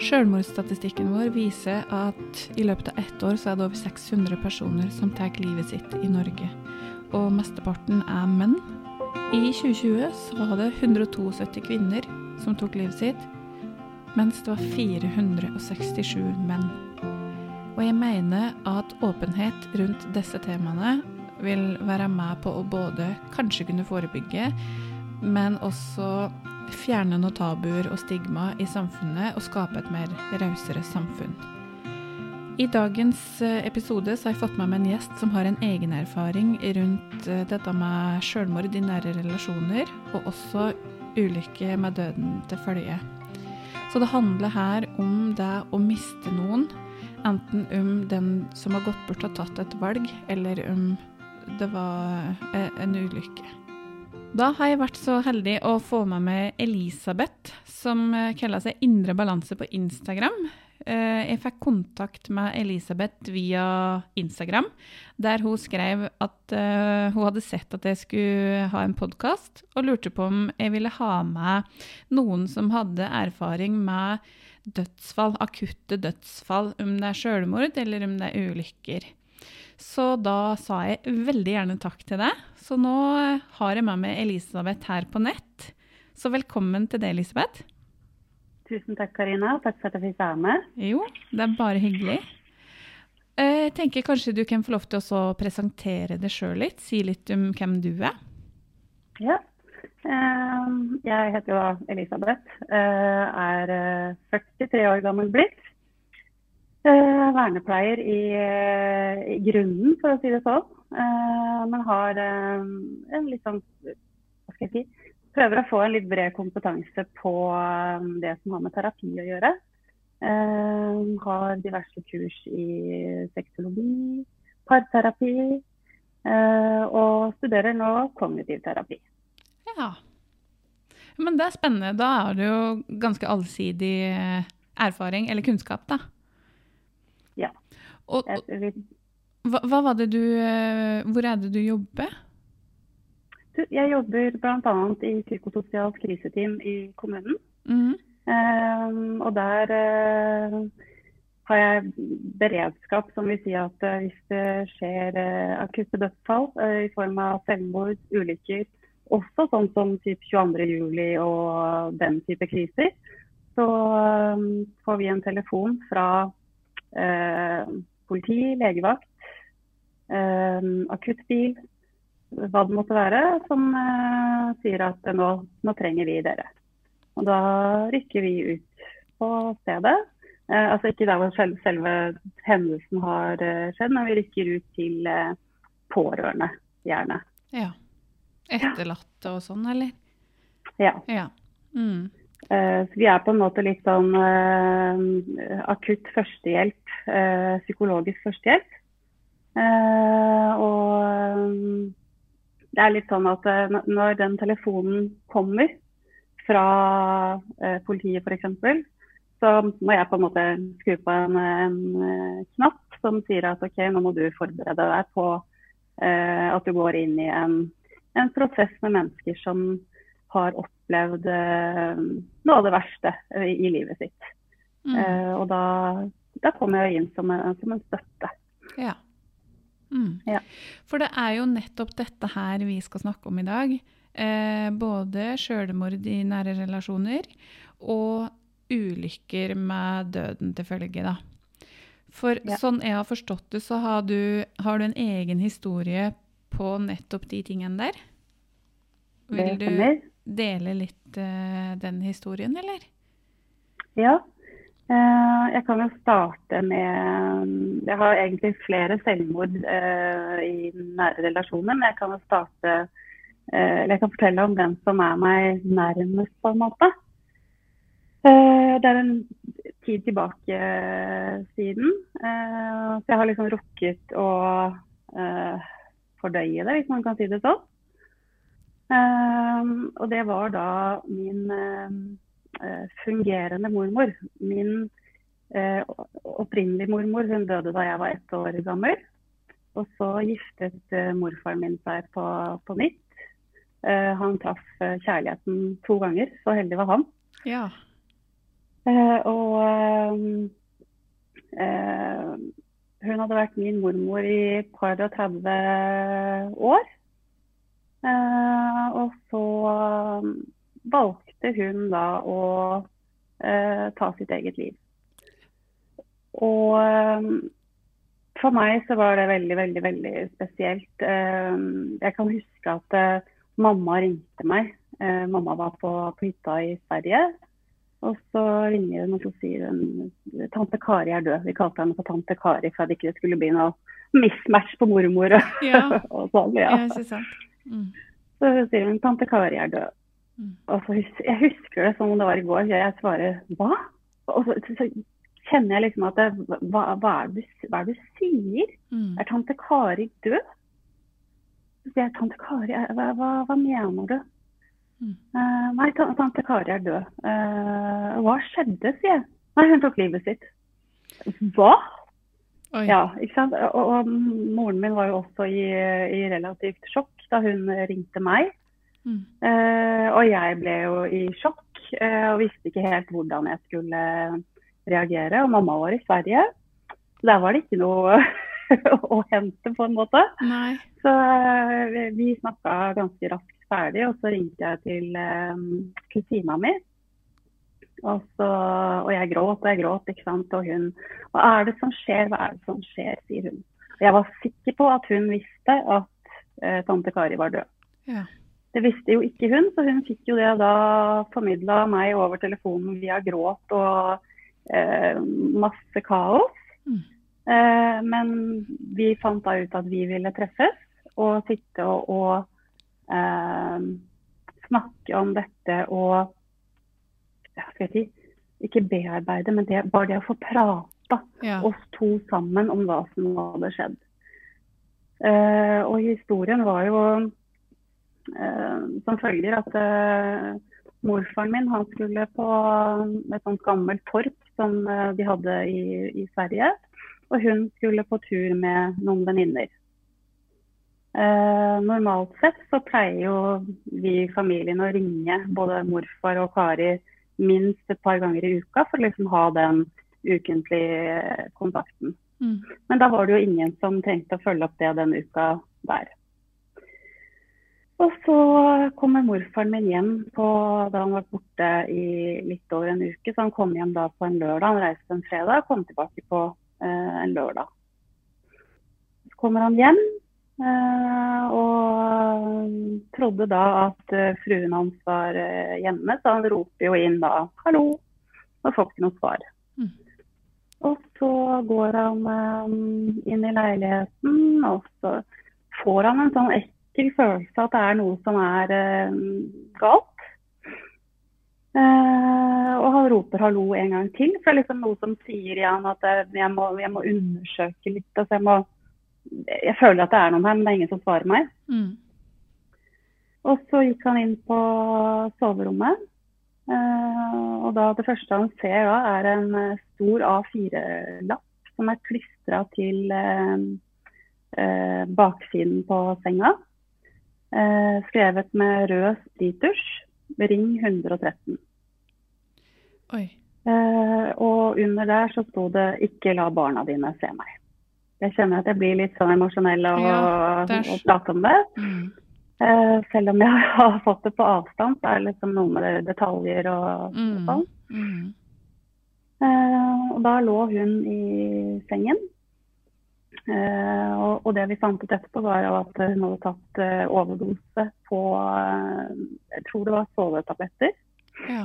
Sjølmordsstatistikken vår viser at i løpet av ett år så er det over 600 personer som tar livet sitt i Norge. Og mesteparten er menn. I 2020 så var det 172 kvinner som tok livet sitt, mens det var 467 menn. Og jeg mener at åpenhet rundt disse temaene vil være med på å både kanskje kunne forebygge, men også fjerne noen tabuer og stigma i samfunnet og skape et mer rausere samfunn. I dagens eh, episode har jeg fått med meg en gjest som har en egen erfaring rundt eh, dette med selvmord i nære relasjoner, og også ulykke med døden til følge. Så det handler her om det å miste noen, enten om den som har gått bort og tatt et valg, eller om det var eh, en ulykke. Da har jeg vært så heldig å få med meg Elisabeth, som eh, kaller seg Indre Balanse på Instagram. Eh, jeg fikk kontakt med Elisabeth via Instagram, der hun skrev at eh, hun hadde sett at jeg skulle ha en podkast, og lurte på om jeg ville ha med noen som hadde erfaring med dødsfall, akutte dødsfall, om det er selvmord eller om det er ulykker. Så da sa jeg veldig gjerne takk til deg. Så nå har jeg med meg Elisabeth her på nett. Så velkommen til det, Elisabeth. Tusen takk, Karina. Takk for at jeg fikk være med. Jo, det er bare hyggelig. Eh, jeg tenker kanskje du kan få lov til å presentere deg sjøl litt. Si litt om hvem du er. Ja. Eh, jeg heter jo Elisabeth. Eh, er 43 år gammel blitt. Uh, vernepleier i, uh, i, grunnen, for å si det sånn. Uh, men har en litt sånn Hva skal jeg si Prøver å få en litt bred kompetanse på det som har med terapi å gjøre. har diverse kurs i sexologi, parterapi, og studerer nå kognitiv terapi. Ja. Men det er spennende. Da har du jo ganske allsidig erfaring, eller kunnskap, da. Og, hva, hva, var det du eh, Hvor er det du jobber? Jeg jobber bl.a. i psykososialt kriseteam i kommunen. Mm. Um, og der uh, har jeg beredskap som vil si at uh, hvis det skjer uh, akutte dødsfall i form av selvmord, ulykker, også sånn som typ 22.07. og den type kriser, så um, får vi en telefon fra politi, legevakt, eh, akuttbil, hva det måtte være, som eh, sier at nå, nå, trenger vi dere. Og da rykker vi ut på stedet. Eh, altså ikke der hvor selve, selve hendelsen har eh, skjedd, men vi rykker ut til eh, pårørende, gjerne. Ja. Etterlatte og sånn, eller? Ja. ja. Mm. Eh, så vi er på en måte litt sånn uh, akutt førstehjelp, uh, psykologisk førstehjelp. Og det er litt sånn at når den telefonen kommer fra politiet f.eks., så må jeg på en måte skru på en, en knapp som sier at OK, nå må du forberede deg på at du går inn i en, en prosess med mennesker som har opplevd eh, noe av det verste i, i livet sitt. Mm. Eh, og da, da kommer jeg inn som en, som en støtte. Ja. Mm. ja. For det er jo nettopp dette her vi skal snakke om i dag. Eh, både selvmord i nære relasjoner og ulykker med døden til følge. da. For ja. sånn jeg har forstått det, så har du, har du en egen historie på nettopp de tingene der? Vil du dele litt uh, den historien, eller? Ja. Uh, jeg kan jo starte med Jeg har egentlig flere selvmord uh, i nære relasjoner, men jeg kan jo starte Eller jeg kan fortelle om den som er meg nærmest, på en måte. det er en tid tilbake siden. så jeg har liksom rukket å fordøye det, hvis man kan si det sånn. Ehm, og det var da min eh, eh, fungerende mormor. Min eh, opprinnelige mormor hun døde da jeg var ett år gammel. Og så giftet morfaren min seg på, på nytt. Han traff kjærligheten to ganger, så heldig var han. Ja. og hun hadde vært min mormor i par og 30 år. Eh, og så um, valgte hun da å eh, ta sitt eget liv. Og for meg så var det veldig, veldig, veldig spesielt. Eh, jeg kan huske at eh, mamma ringte meg. Eh, mamma var på, på hytta i Sverige. Og så ringer hun og så sier hun tante Kari er død. Vi kalte henne for tante Kari for at det ikke skulle bli noe mismatch på mormor og, Ja. og sånn. Ja. Ja. Mm. Så sier hun tante Kari er død. Mm. Og så husker, jeg husker det som om det var i går. Jeg svarer hva? Og så, så, kjenner jeg liksom at det, hva, hva, er det hva er det du sier? Mm. Er tante Kari død? Så sier jeg tante Kari, hva, hva mener du? Mm. Uh, nei, tante Kari er død. Uh, hva skjedde, sier jeg. Nei, hun tok livet sitt. Hva? Oi. Ja, ikke sant. Og, og moren min var jo også i, i relativt sjokk da hun ringte meg. Mm. Eh, og jeg ble jo i sjokk eh, og visste ikke helt hvordan jeg skulle reagere. Og mamma var i Sverige. Så der var det ikke noe å hente, på en måte. Nei. Så eh, vi- snakka ganske raskt ferdig, og så ringte jeg til kusina mi. Og, så, og jeg gråt og jeg gråt, ikke sant. Og hun Hva er det som skjer, hva er det som skjer, sier hun. Og jeg var sikker på at hun visste at eh, tante Kari var død. Ja. Det visste jo ikke hun, så hun fikk jo det da formidla meg over telefonen via gråt og eh, masse kaos. Mm. Eh, men vi fant da ut at vi ville treffes og sitte og, og eh, snakke om dette og ja, skal jeg si, ikke bearbeide, men det, bare det å få prata Ja. oss to sammen om hva som hadde skjedd. Eh, og historien var jo eh, som følger at eh, morfaren min han skulle på et sånt gammelt torp som de hadde i, i Sverige. Og hun skulle på tur med noen venninner. Normalt sett så pleier jo vi i familien å ringe både morfar og Kari minst et par ganger i uka for å liksom ha den ukentlige kontakten. Mm. Men da var det jo ingen som trengte å følge opp det den uka der. Og så kommer morfaren min hjem på, da han var borte i litt over en uke. Så han kom hjem da på en lørdag. Han reiste en fredag og kom tilbake på eh, en lørdag. Så kommer han hjem eh, og trodde da at eh, fruen hans var eh, hjemme, så han roper jo inn da 'hallo', og får ikke noe svar. Går han eh, inn i leiligheten, og så får han en sånn ekkel følelse at det er noe som er eh, galt. Eh, og han roper 'hallo' en gang til, for det er liksom noe som sier i han at jeg må, jeg må undersøke litt. Altså jeg, må, jeg føler at det er noen her, men det er ingen som svarer meg. Mm. Og så gikk han inn på soverommet. Uh, og da det første han ser da, er en stor A4-lapp som er klistra til eh, eh, baksiden på senga. Eh, skrevet med rød sprittusj. Ring 113. Oi. Eh, og under der så sto det 'ikke la barna dine se meg'. Jeg kjenner at jeg blir litt sånn emosjonell av Ja, å, prate om det. Mm. Eh, selv om jeg har fått det på avstand, så er det liksom noe med det- detaljer og, og Mm. sånn. Mm. Eh, og da lå hun i sengen. Eh, og, det vi fant ut etterpå, var at hun hadde tatt eh, overdose på Jeg tror det var sovetabletter. Ja.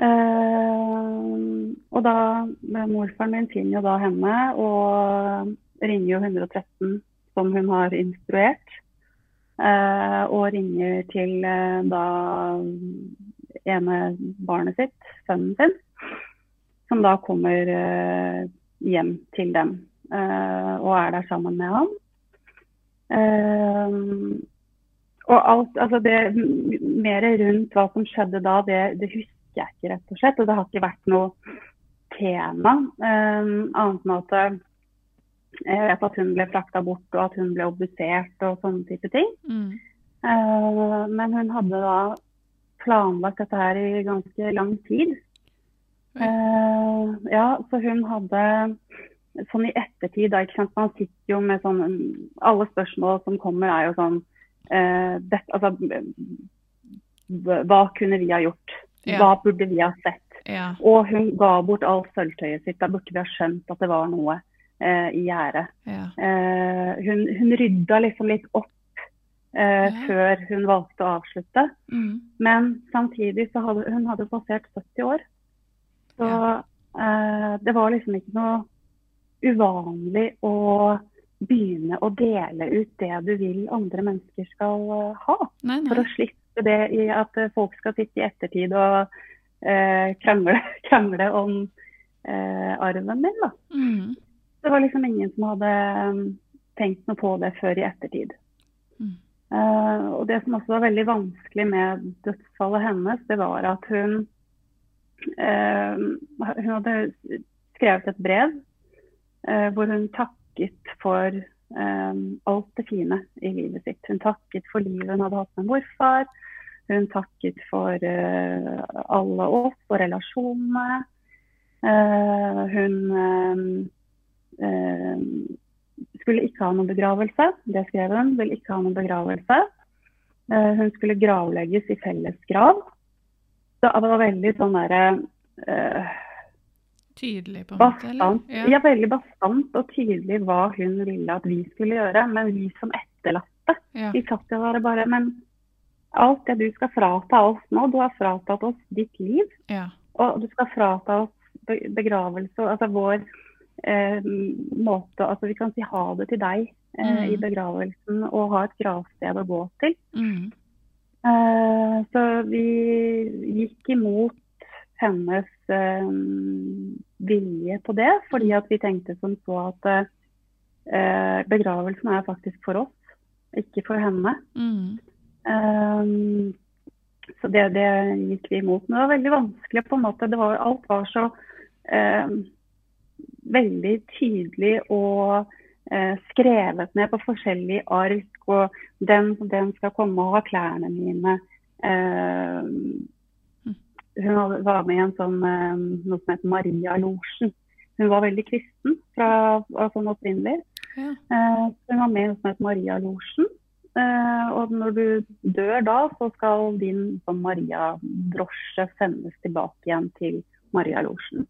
Eh, og da Morfaren min finner jo da henne og ringer jo 113 som hun har instruert. Eh, og ringer til eh, da ene barnet sitt, sønnen sin, som da kommer eh, hjem til dem eh, og er der sammen med ham. Eh, og alt, altså det mer rundt hva som skjedde da, det, det husker jeg ikke, rett og slett. Og det har ikke vært noe tema. annet enn at jeg vet at hun ble frakta bort, og at hun ble obdusert og sånne type ting. Mm. Eh, men hun hadde da planlagt dette her i ganske lang tid. Eh, ja, så hun hadde sånn i ettertid, da, ikke sant? Man sitter jo med sånn Alle spørsmål som kommer, er jo sånn uh, det, Altså Hva kunne vi ha gjort? Ja. Hva burde vi ha sett? Ja. Og hun ga bort alt sølvtøyet sitt. Da burde vi ha skjønt at det var noe uh, i gjære. Ja. Hun, hun rydda liksom litt opp før hun valgte å avslutte. Mm. Men samtidig så hadde hun hadde passert 70 år. Så eh, det var liksom ikke noe uvanlig å begynne å dele ut det du vil andre mennesker skal eh, ha. Nei, For å slippe det i at eh, folk skal sitte i ettertid og eh, krangle, krangle om eh, arven din. Da. Mm. Det var liksom ingen som hadde mm, tenkt noe på det før i ettertid. Mm. Eh, og det som også var veldig vanskelig med dødsfallet hennes, det var at hun Hun hadde skrevet et brev eh, hvor hun takket for eh, alt det fine i livet sitt. Hun takket for livet hun hadde hatt med morfar. Hun takket for eh, alle oss og relasjonene. Eh, hun eh, eh, skulle ikke ha noen begravelse. Det skrev hun. Ville ikke ha noen begravelse. Eh, hun skulle gravlegges i felles grav. Så det var veldig sånn derre uh, Tydelig, på en måte? eller? Ja. Ja. veldig bastant og tydelig hva hun ville at vi skulle gjøre. Men vi som etterlatte, Ja. vi satt jo der bare Men alt det du skal frata oss nå, du har fratatt oss ditt liv. ja. Og du skal frata oss begravelse, altså vår eh, måte Altså vi kan si ha det til deg eh, Mm. i begravelsen og ha et gravsted å gå til. Mm. Eh, så vi gikk imot hennes eh, vilje på det, fordi at vi tenkte som så at eh, begravelsen er faktisk for oss, ikke for henne. Mm. Så det, det gikk vi imot. Men det var veldig vanskelig på en måte. Det var, alt var så eh, veldig tydelig og eh, skrevet ned på forskjellige ark. Og den, den skal komme og ha klærne mine. Um, hun var med i en sånn, um, noe som heter Maria-losjen. Hun var veldig kristen fra, altså opprinnelig. Ja. Eh, hun var med i noe som heter Maria-losjen. Eh, og når du dør da, så skal din sånn Maria-drosje sendes tilbake igjen til Maria-losjen.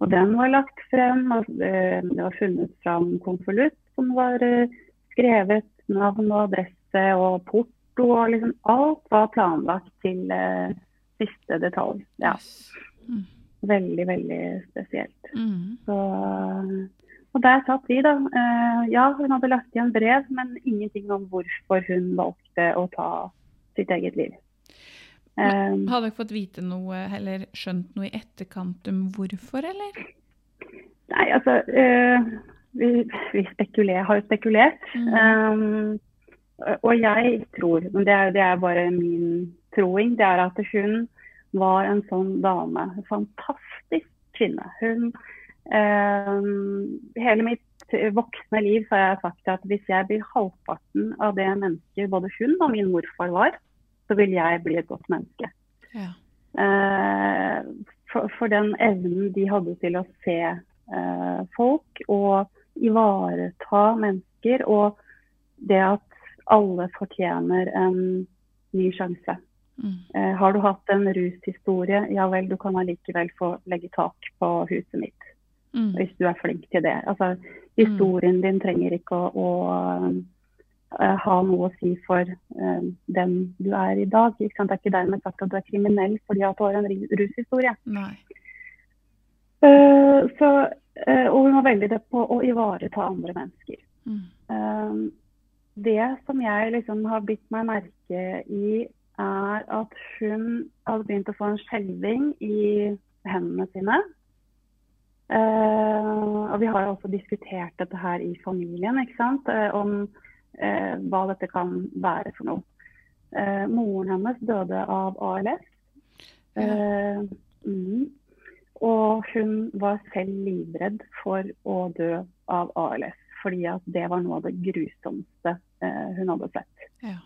Og den var lagt frem, og eh, det var funnet fram konvolutt som var eh, skrevet navn og adresse og porto, og liksom alt var planlagt til uh, siste detalj. Ja, Mm. veldig, veldig spesielt. Mm. Så, og der satt vi, da. Uh, ja, hun hadde lagt igjen brev, men ingenting om hvorfor hun valgte å ta sitt eget liv. Eh, Har dere fått vite noe, eller skjønt noe i etterkant om hvorfor, eller? nei, altså eh, Vi, vi spekuler, har jo spekulert. Mm. Um, og jeg tror, men det er, det er bare min troing, det er at hun var en sånn dame. Fantastisk kvinne. Hun um, Hele mitt voksne liv så har jeg sagt at hvis jeg blir halvparten av det mennesket både hun og min morfar var, så vil jeg bli et godt menneske. Ja. Eh, for, for den evnen de hadde til å se uh, folk og ivareta mennesker, og det at alle fortjener en ny sjanse. Mm. Eh, har du hatt en rushistorie, ja vel, du kan allikevel få legge tak på huset mitt. Mm. Hvis du er flink til det. Altså, historien din trenger ikke å, å eh, ha noe å si for uh, den du er i dag. Det er ikke dermed sagt at du er kriminell fordi at du har en rushistorie. Nei. Eh, så, uh, og hun var veldig det på å ivareta andre mennesker. Mm. Eh, det som jeg liksom har bitt meg merke i, er at hun hadde begynt å få en skjelving i hendene sine. Uh, og vi har jo også diskutert dette her i familien, ikke sant? Om hva dette kan være for noe. Moren hennes døde av ALS. Eh, mm, og hun var selv livredd for å dø av ALS, fordi at det var noe av det grusomste eh, hun hadde sett. Ja.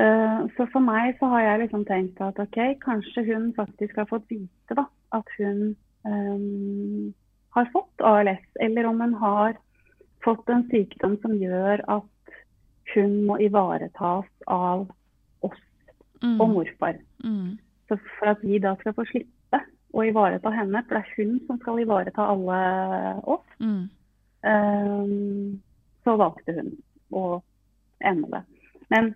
Eh, så for meg så har jeg liksom tenkt at ok, kanskje hun faktisk har fått vite da, at hun um, har fått ALS, eller om hun har fått en sykdom som gjør at hun må ivaretas av oss Mm. og morfar. Mm. Så for at vi da skal få slippe å ivareta henne, for det er hun som skal ivareta alle oss, Mm. Um, så valgte hun å ende det. Men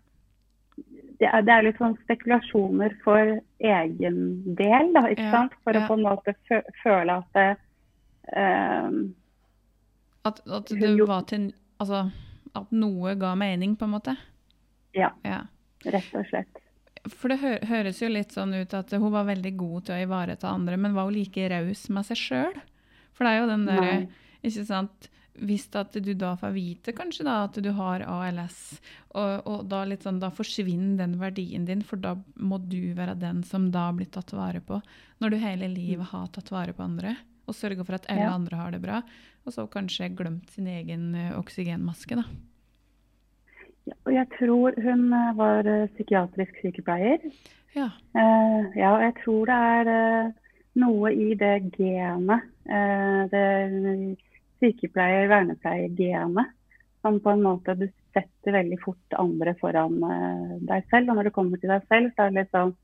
det er, det er litt sånn spekulasjoner for egen del, da, ikke Ja, sant? For ja. å på en måte fø føle at det, um, At, at det var til Altså at noe ga mening, på en måte? Ja. ja. rett og slett. For det hø høres jo litt sånn ut at hun var veldig god til å ivareta andre, men var hun like raus med seg sjøl? For det er jo den derre Ikke sant Hvis at du da får vite kanskje da at du har ALS, og, og da litt sånn, da forsvinner den verdien din, for da må du være den som da blir tatt vare på. Når du hele livet har tatt vare på andre, og sørga for at alle Ja. andre har det bra, og så kanskje glemt sin egen eh, oksygenmaske, da. Og jeg tror hun eh, var eh, psykiatrisk sykepleier. Ja. Eh, ja, og jeg tror det er noe i det genet, det sykepleier-vernepleier-genet, som på en måte du setter veldig fort andre foran deg selv. Og når det kommer til deg selv, så er det litt sånn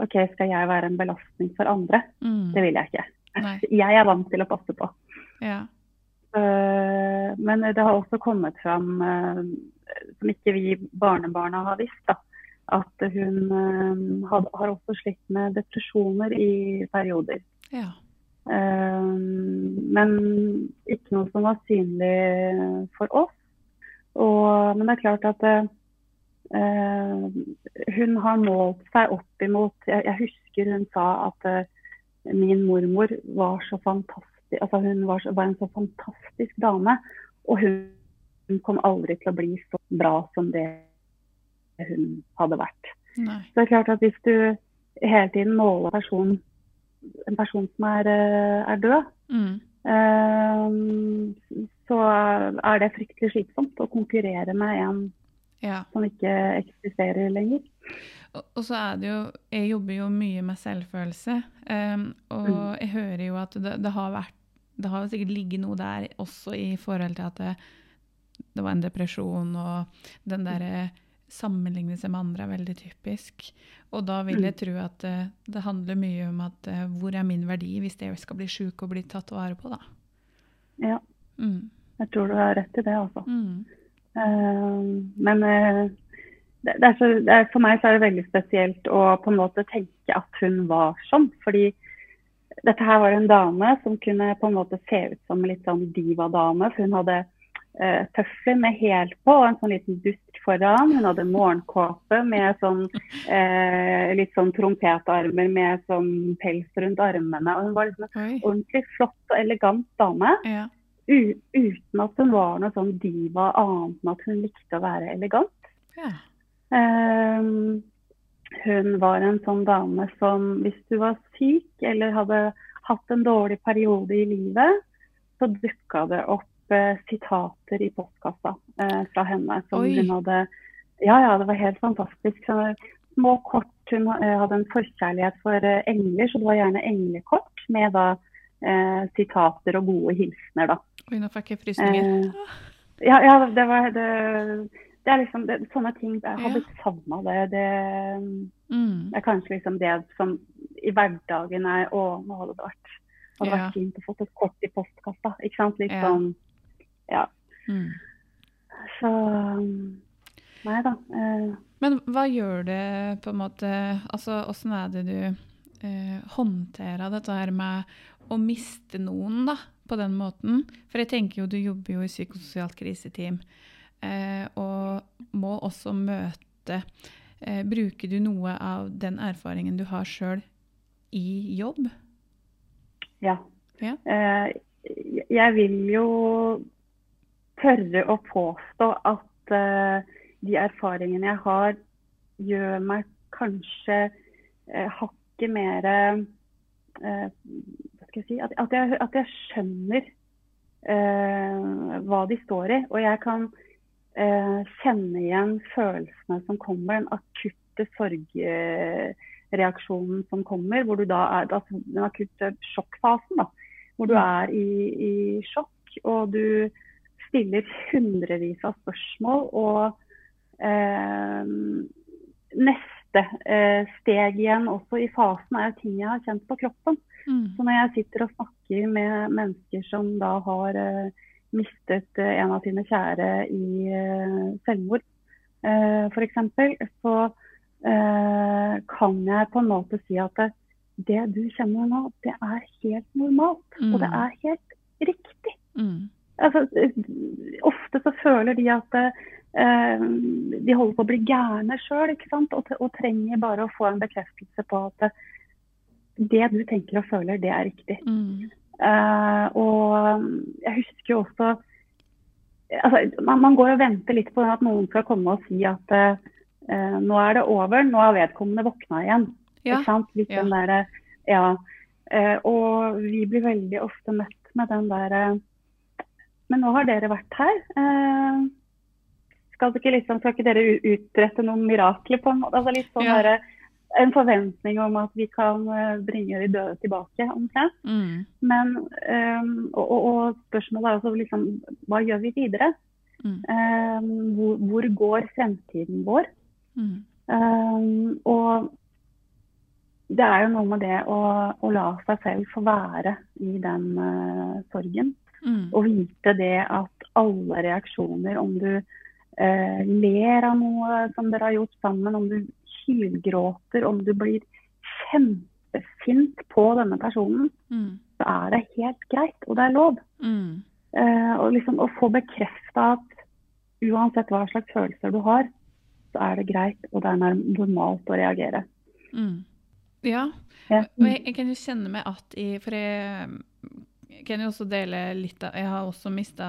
OK, skal jeg være en belastning for andre? Mm. Det vil jeg ikke. Nei. Jeg er vant til å passe på. Ja. Men det har også kommet fram, som ikke vi barnebarna har visst, da, at hun eh, had- har også slitt med depresjoner i perioder. ja. Eh, Men ikke noe som var synlig for oss. Og, men det er klart at uh, hun har målt seg opp imot Jeg, jeg husker hun sa at uh, min mormor var så fantastisk altså Hun var, så, var en så fantastisk dame. Og hun, hun kom aldri til å bli så bra som det hun hadde vært. Nei. Så det er klart at hvis du hele tiden måler person, en person som er, eh, er død, Mm. eh, så er det fryktelig slitsomt å konkurrere med en Ja. som ikke eksisterer lenger. Og, så er det jo Jeg jobber jo mye med selvfølelse, Um, og Mm. jeg hører jo at det, det har vært Det har sikkert ligget noe der også i forhold til at det, det var en depresjon, og den derre sammenligne seg med andre er veldig typisk. Og da vil jeg tro at det, det handler mye om at eh, hvor er min verdi hvis jeg skal bli sjuk og bli tatt vare på, da. Ja, Mm. jeg tror du har rett i det, altså. Mm. Uh, men uh, det, det er så, er, for meg så er det veldig spesielt å på en måte tenke at hun var sånn. Fordi dette her var en dame som kunne på en måte se ut som en litt sånn divadame. For hun hadde eh, tøfler med hæl på og en sånn liten dust foran. Hun hadde morgenkåpe med sånn eh, litt sånn trompetarmer med sånn pels rundt armene. Og hun var liksom en Oi. ordentlig flott og elegant dame. Ja. Uten at hun var noe sånn diva annet enn at hun likte å være elegant. ja. Um, hun var en sånn dame som hvis du var syk eller hadde hatt en dårlig periode i livet, så dukka det opp sitater i postkassa eh, fra henne som Oi. hun hadde Ja, ja, det var helt fantastisk. Så, små kort. Hun eh, hadde en forkjærlighet for eh, engler, så det var gjerne englekort med da eh, sitater og gode hilsener, da. Oi, nå fikk jeg frysninger. Eh, ja, ja, det var det, det er liksom det, Sånne ting Jeg har Ja. blitt savna det. det. Mm. Er kanskje liksom det som i hverdagen er Å, nå hadde det vært, hadde Ja. vært fint å få et kort i postkassa. Ikke sant? Litt Ja. sånn Ja. Mm. Så Nei da. Eh, Men hva gjør det på en måte Altså, åssen er det du eh, håndterer dette her med å miste noen, da, på den måten? For jeg tenker jo du jobber jo i psykososialt kriseteam, eh, og må også møte eh, Bruker du noe av den erfaringen du har sjøl i jobb? ja. Ja. Eh, jeg vil jo tørre å påstå at uh, de erfaringene jeg har, gjør meg kanskje uh, hakket mer uh, jeg si At, at, jeg, at jeg skjønner uh, hva de står i. Og jeg kan kjenne igjen følelsene som kommer, den akutte sorgreaksjonen som kommer. hvor du da er, altså Den akutte sjokkfasen. da, hvor du er i, i sjokk, og du stiller hundrevis av spørsmål. Og eh, neste eh, steg igjen også i fasen er ting jeg har kjent på kroppen. Mm. Så når jeg sitter og snakker med mennesker som da har eh, mistet eh, en av sine kjære i eh, selvmord, eh, f.eks., så eh, kan jeg på en måte si at det, det du kjenner nå, det er helt normalt. Mm. Og det er helt riktig. Mm. Altså, eh, ofte så føler de at eh, de holder på å bli gærne sjøl, og, og trenger bare å få en bekreftelse på at det, du tenker og føler, det er riktig. Mm. Eh, og jeg husker jo også altså, man, man går og venter litt på at noen skal komme og si at eh, nå er det over, nå har vedkommende våkna igjen. Ja. Litt Ja. den der, ja. Eh, og vi blir veldig ofte møtt med den der eh, Men nå har dere vært her. Eh, skal, ikke liksom, skal ikke dere utrette noen mirakler på en måte? Altså litt sånn Ja. der, en forventning om at vi kan eh, bringe de døde tilbake, omtrent. Mm. Men, um, og, og spørsmålet er også liksom, hva gjør vi videre? Mm. Um, hvor, hvor går fremtiden vår? Mm. Um, og det er jo noe med det å, å la seg selv få være i den uh, sorgen. Mm. Og vite det at alle reaksjoner, om du eh, ler av noe som dere har gjort sammen, om du hylgråter, om du blir kjempesint på denne personen, Mm. så er det helt greit, og det er lov. Mm. Eh, og liksom å få bekrefta at uansett hva slags følelser du har, så er det greit, og det er normalt å reagere. Mm. Ja, Ja. og jeg, jeg kan jo kjenne meg at i For jeg, jeg kan jo også dele litt av Jeg har også mista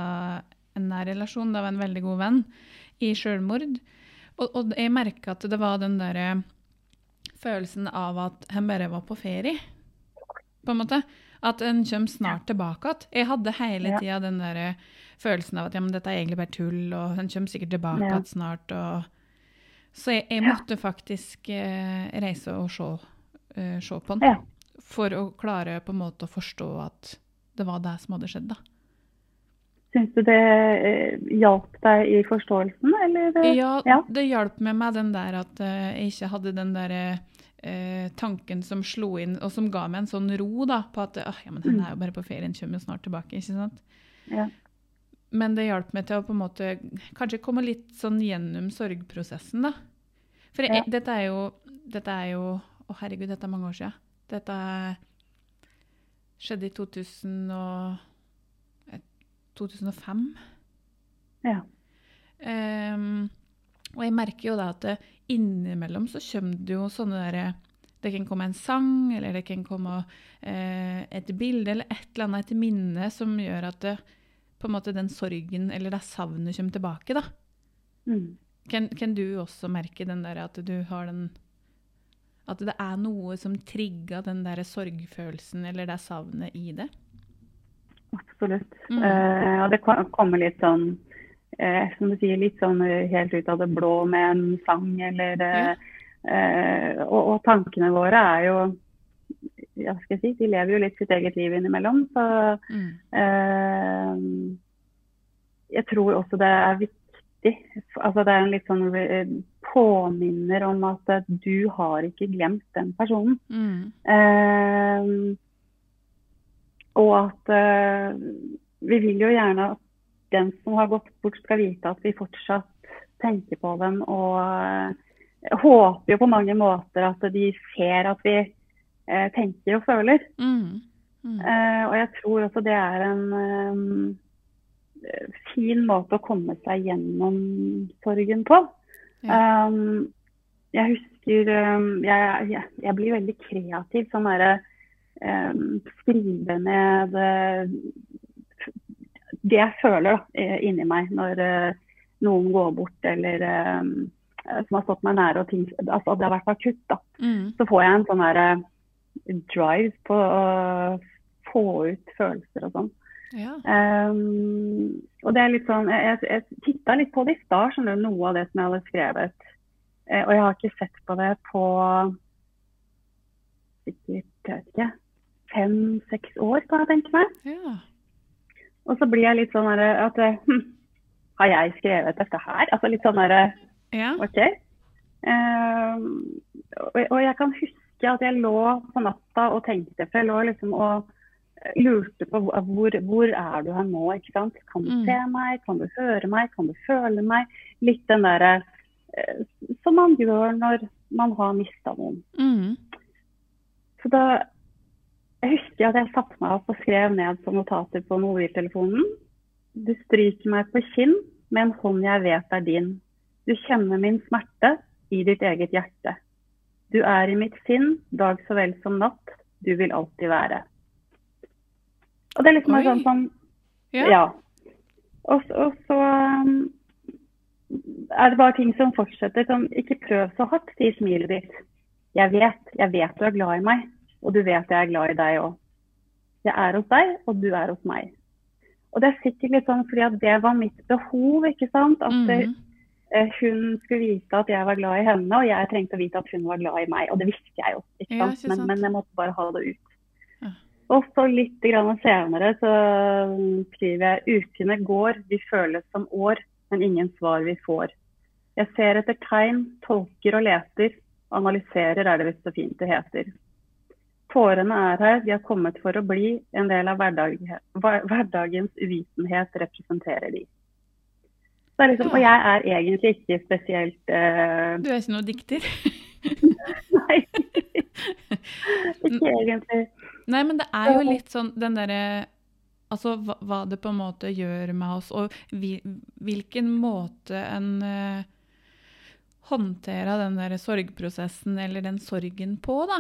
en nær relasjon av en veldig god venn i sjølmord. Og, og jeg merka at det var den derre følelsen av at han bare var på ferie, på en måte. At en kommer snart tilbake igjen. Jeg hadde hele tida den der følelsen av at ja, men dette er egentlig bare tull, og han kommer sikkert tilbake igjen snart. Og... Så jeg, jeg måtte faktisk eh, reise og se, uh, se på den. Ja. For å klare på en måte å forstå at det var det som hadde skjedd, da. Syns du det eh, hjalp deg i forståelsen, eller? Ja, Ja. det hjalp med meg den der at eh, jeg ikke hadde den der eh, tanken som slo inn, og som ga meg en sånn ro da, på at ah, ja, men han er jo bare på ferie, han kommer jo snart tilbake. ikke sant? Ja. Men det hjalp meg til å på en måte kanskje komme litt sånn gjennom sorgprosessen, da. For jeg, dette er jo Dette er jo Å, herregud, dette er mange år siden. Dette skjedde i 2000 og, eh, 2005. Ja. Um, og jeg merker jo da at det, innimellom så kommer det jo sånne derre Det kan komme en sang, eller det kan komme eh, et bilde eller et eller annet, et minne, som gjør at det, på en måte den sorgen eller det savnet kommer tilbake. da. Mm. Kan, kan du også merke den der at du har den At det er noe som trigger den der sorgfølelsen eller det savnet i det? Absolutt. Mm. Eh, og det kommer litt sånn eh, som du sier, litt sånn eh, helt ut av det blå med en sang eller eh, eh, og, og tankene våre er jo ja, skal jeg si, De lever jo litt sitt eget liv innimellom. Så Mm. eh, jeg tror også det er viktig altså Det er en litt sånn eh, påminner om at du har ikke glemt den personen. Mm. Eh, og at eh, vi vil jo gjerne at den som har gått bort, skal vite at vi fortsatt tenker på dem. Og eh, håper jo på mange måter at de ser at vi eh, tenker og føler. Mm. Mm. Eh, og jeg tror også det er en fin måte å komme seg gjennom sorgen på. Ja. Um, jeg husker um, jeg, jeg, jeg blir veldig kreativ. Sånn derre um, Skrive ned uh, det jeg føler da, inni meg når uh, noen går bort, eller um, som har stått meg nære, og ting, altså det har vært akutt. da Mm. så får jeg en sånn der, eh, drive på å få ut følelser og sånn. Ja. Um, og det er litt sånn, Jeg, jeg, titta litt på det i stad, noe av det som jeg hadde skrevet. Uh, og jeg har ikke sett på det på sikkert jeg vet ikke, fem-seks år, kan jeg tenke meg. Ja. Og så blir jeg litt sånn derre at hm, Har jeg skrevet dette her? Altså litt sånn herre Ja. OK. Um, og, og jeg kan huske at jeg lå på natta og tenkte, for jeg lå liksom og lurte på hvor, hvor, er du her nå, ikke sant. Kan du Mm. se meg, kan du høre meg, kan du føle meg? Litt den derre eh, som man gjør når man har mista noen. Mm. Så da jeg husker at jeg satte meg opp og skrev ned på notater på mobiltelefonen. Du stryker meg på kinn med en hånd jeg vet er din. Du kjenner min smerte i ditt eget hjerte. Du er i mitt sinn, dag så vel som natt. Du vil alltid være. Og det er liksom Oi. sånn som Ja. Ja. Og, og så um, er det bare ting som fortsetter. Sånn, ikke prøv så hardt, sier smilet ditt. Jeg vet, jeg vet du er glad i meg, og du vet jeg er glad i deg òg. Jeg er hos deg, og du er hos meg. Og det er sikkert litt sånn fordi at det var mitt behov, ikke sant. At det, Mm. eh, hun skulle vite at jeg var glad i henne, og jeg trengte å vite at hun var glad i meg. Og det visste jeg jo, ikke Ja, sant. men, sant. men jeg måtte bare ha det ut. Og så litt grann senere så mm, skriver jeg ukene går, de føles som år, men ingen svar vi får. Jeg ser etter tegn, tolker og leter, analyserer er det visst så fint det heter. Tårene er her, de har kommet for å bli, en del av hverdag, hverdagens uvitenhet representerer de. Liksom, og jeg er egentlig ikke spesielt uh... Du er ikke noe dikter? Nei, ikke egentlig. Nei, men det er jo litt sånn den derre Altså hva, hva det på en måte gjør med oss, og vi, hvilken måte en uh, håndterer den der sorgprosessen eller den sorgen på, da.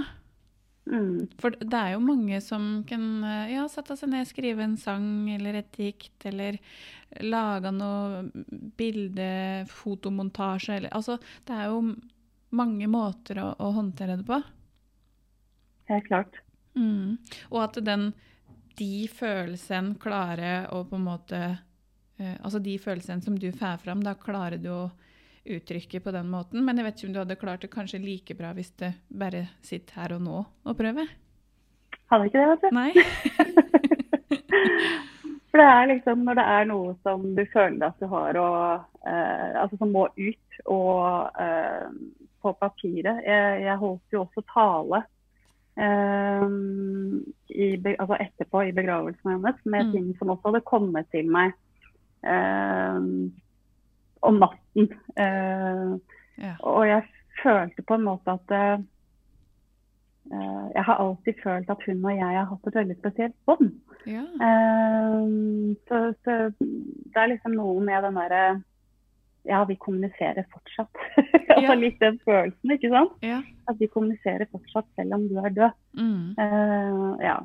Mm. For det er jo mange som kan eh, ja, sette seg ned, skrive en sang eller et dikt, eller lage noe bilde, fotomontasje, eller Altså, det er jo mange måter å, å håndtere det på. Helt klart. Mm. Og at den, de følelsene klarer å på en måte eh, Altså de følelsene som du får fram, da klarer du å uttrykke på den måten. Men jeg vet ikke om du hadde klart det kanskje like bra hvis du bare sitter her og nå og prøver? Hadde ikke det, vet du. Nei? For det er liksom når det er noe som du føler at du har og, eh, Altså som må ut og eh, på papiret. Jeg, jeg holdt jo også tale eh, i, altså etterpå i begravelsen hennes med Mm. ting som også hadde kommet til meg eh, om natten. Uh, Ja. og jeg følte på en måte at eh, Jeg har alltid følt at hun og jeg har hatt et veldig spesielt bånd. ja. Uh, så, så det er liksom noe med den derre Ja, vi kommuniserer fortsatt. altså Ja. litt den følelsen, ikke sant? ja. At vi kommuniserer fortsatt selv om du er død. Mm. Uh, ja,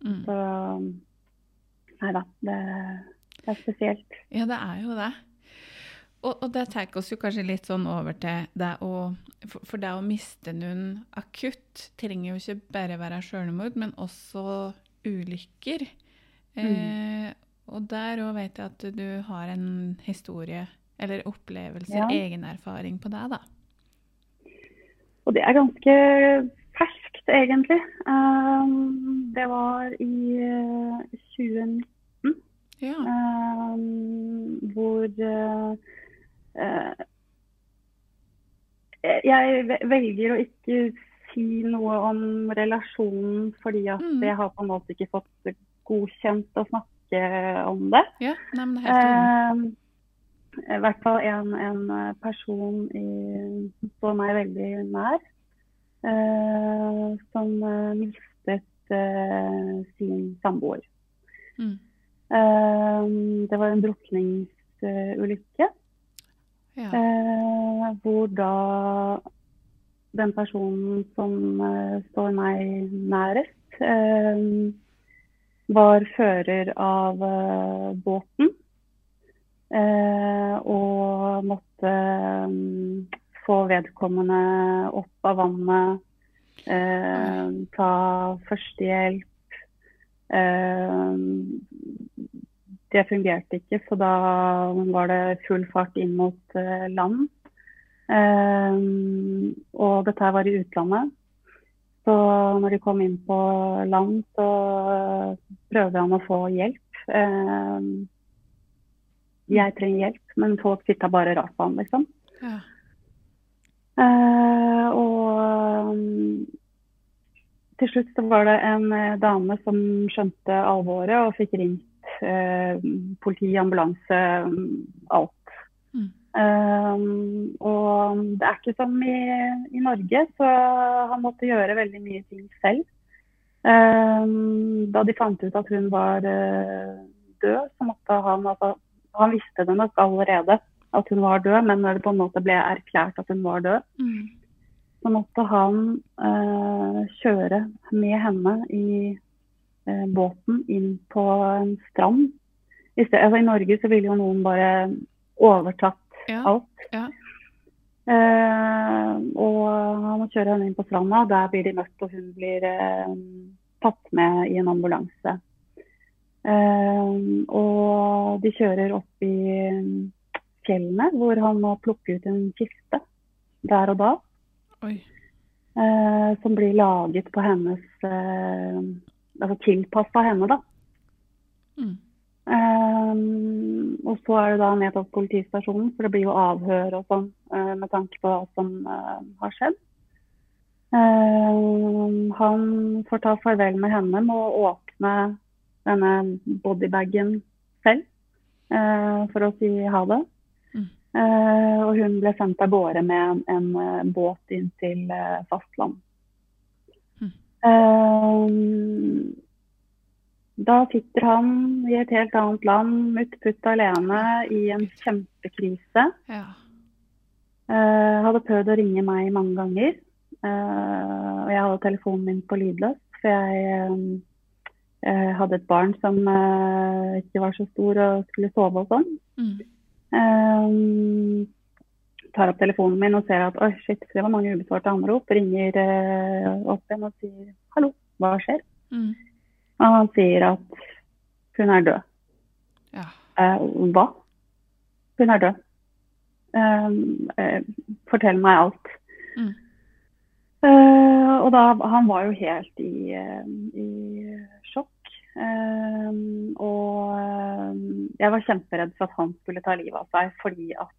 Mm. så Nei da. Det, det er spesielt. Ja, det er jo det. Og, og det tar oss jo kanskje litt sånn over til det å For, for det å miste noen akutt trenger jo ikke bare være selvmord, men også ulykker. Eh, og der òg vet jeg at du har en historie, eller opplevelser, Ja. egen erfaring på deg, da. Og det er ganske ferskt, egentlig. Um, det var i eh, 2019. Ja. Um, hvor uh, uh, Jeg velger å ikke si noe om relasjonen fordi at Mm. jeg har på en måte ikke fått godkjent å snakke om det. ja. Nei, men det er helt. Um, I hvert fall en, en person i, står meg veldig nær, uh, som uh, mistet uh, sin samboer. Mm. Um, det var en drukningsulykke. Ja. eh, hvor da den personen som eh, står meg nærest, eh, var fører av eh, båten. Eh, og måtte mm, få vedkommende opp av vannet, eh, ta førstehjelp. Eh, det fungerte ikke, så da var det full fart inn mot eh, land. Eh, og dette var i utlandet. Så når de kom inn på land, så prøvde han å få hjelp. Jeg trenger hjelp, men folk sitta bare rart på han, liksom. Ja. Uh, og um, til slutt så var det en uh, dame som skjønte alvoret og fikk ringt uh, politi, ambulanse, alt. Mm. Um, og det er ikke som i, i Norge, så han måtte gjøre veldig mye ting selv. Um, da de fant ut at hun var død, så måtte han altså, Han visste det nok allerede at hun var død, men når det på en måte ble erklært at hun var død, Mm. så måtte han eh, kjøre med henne i eh, båten inn på en strand. I, sted, altså, I Norge så ville jo noen bare overtatt Ja. alt. Ja. Eh, og han må kjøre henne inn på stranda. Der blir de møtt, og hun blir eh, tatt med i en ambulanse. Eh, og de kjører opp i fjellene, hvor han må plukke ut en kiste der og da. Eh, som blir laget på hennes eh, Altså tilpassa henne, da. Mm. Um, og så er det da ned til politistasjonen, for det blir jo avhør og sånn eh, med tanke på hva som eh, har skjedd. Um, han får ta farvel med henne med å åpne denne bodybagen selv eh, for å si ha det. Mm. Eh, og hun ble sendt av gårde med en, en eh, båt inn til eh, fastland. Mm. Um, da sitter han i et helt annet land, utputt alene, i en kjempekrise. Ja. Eh, hadde prøvd å ringe meg mange ganger. Eh, og jeg hadde telefonen min på lydløs, for jeg eh, eh, hadde et barn som eh, ikke var så stor og skulle sove og sånn. Mm. Um, tar opp telefonen min og ser at oi, shit, det var mange ubesvarte anrop. Ringer uh, opp igjen og sier hallo, hva skjer? Mm. Og han sier at hun er død. Ja. Uh, hva? Hun er død. Uh, fortell meg alt. Mm. Og da, han var jo helt i, i Eh, og eh, jeg var kjemperedd for at han skulle ta livet av seg, fordi at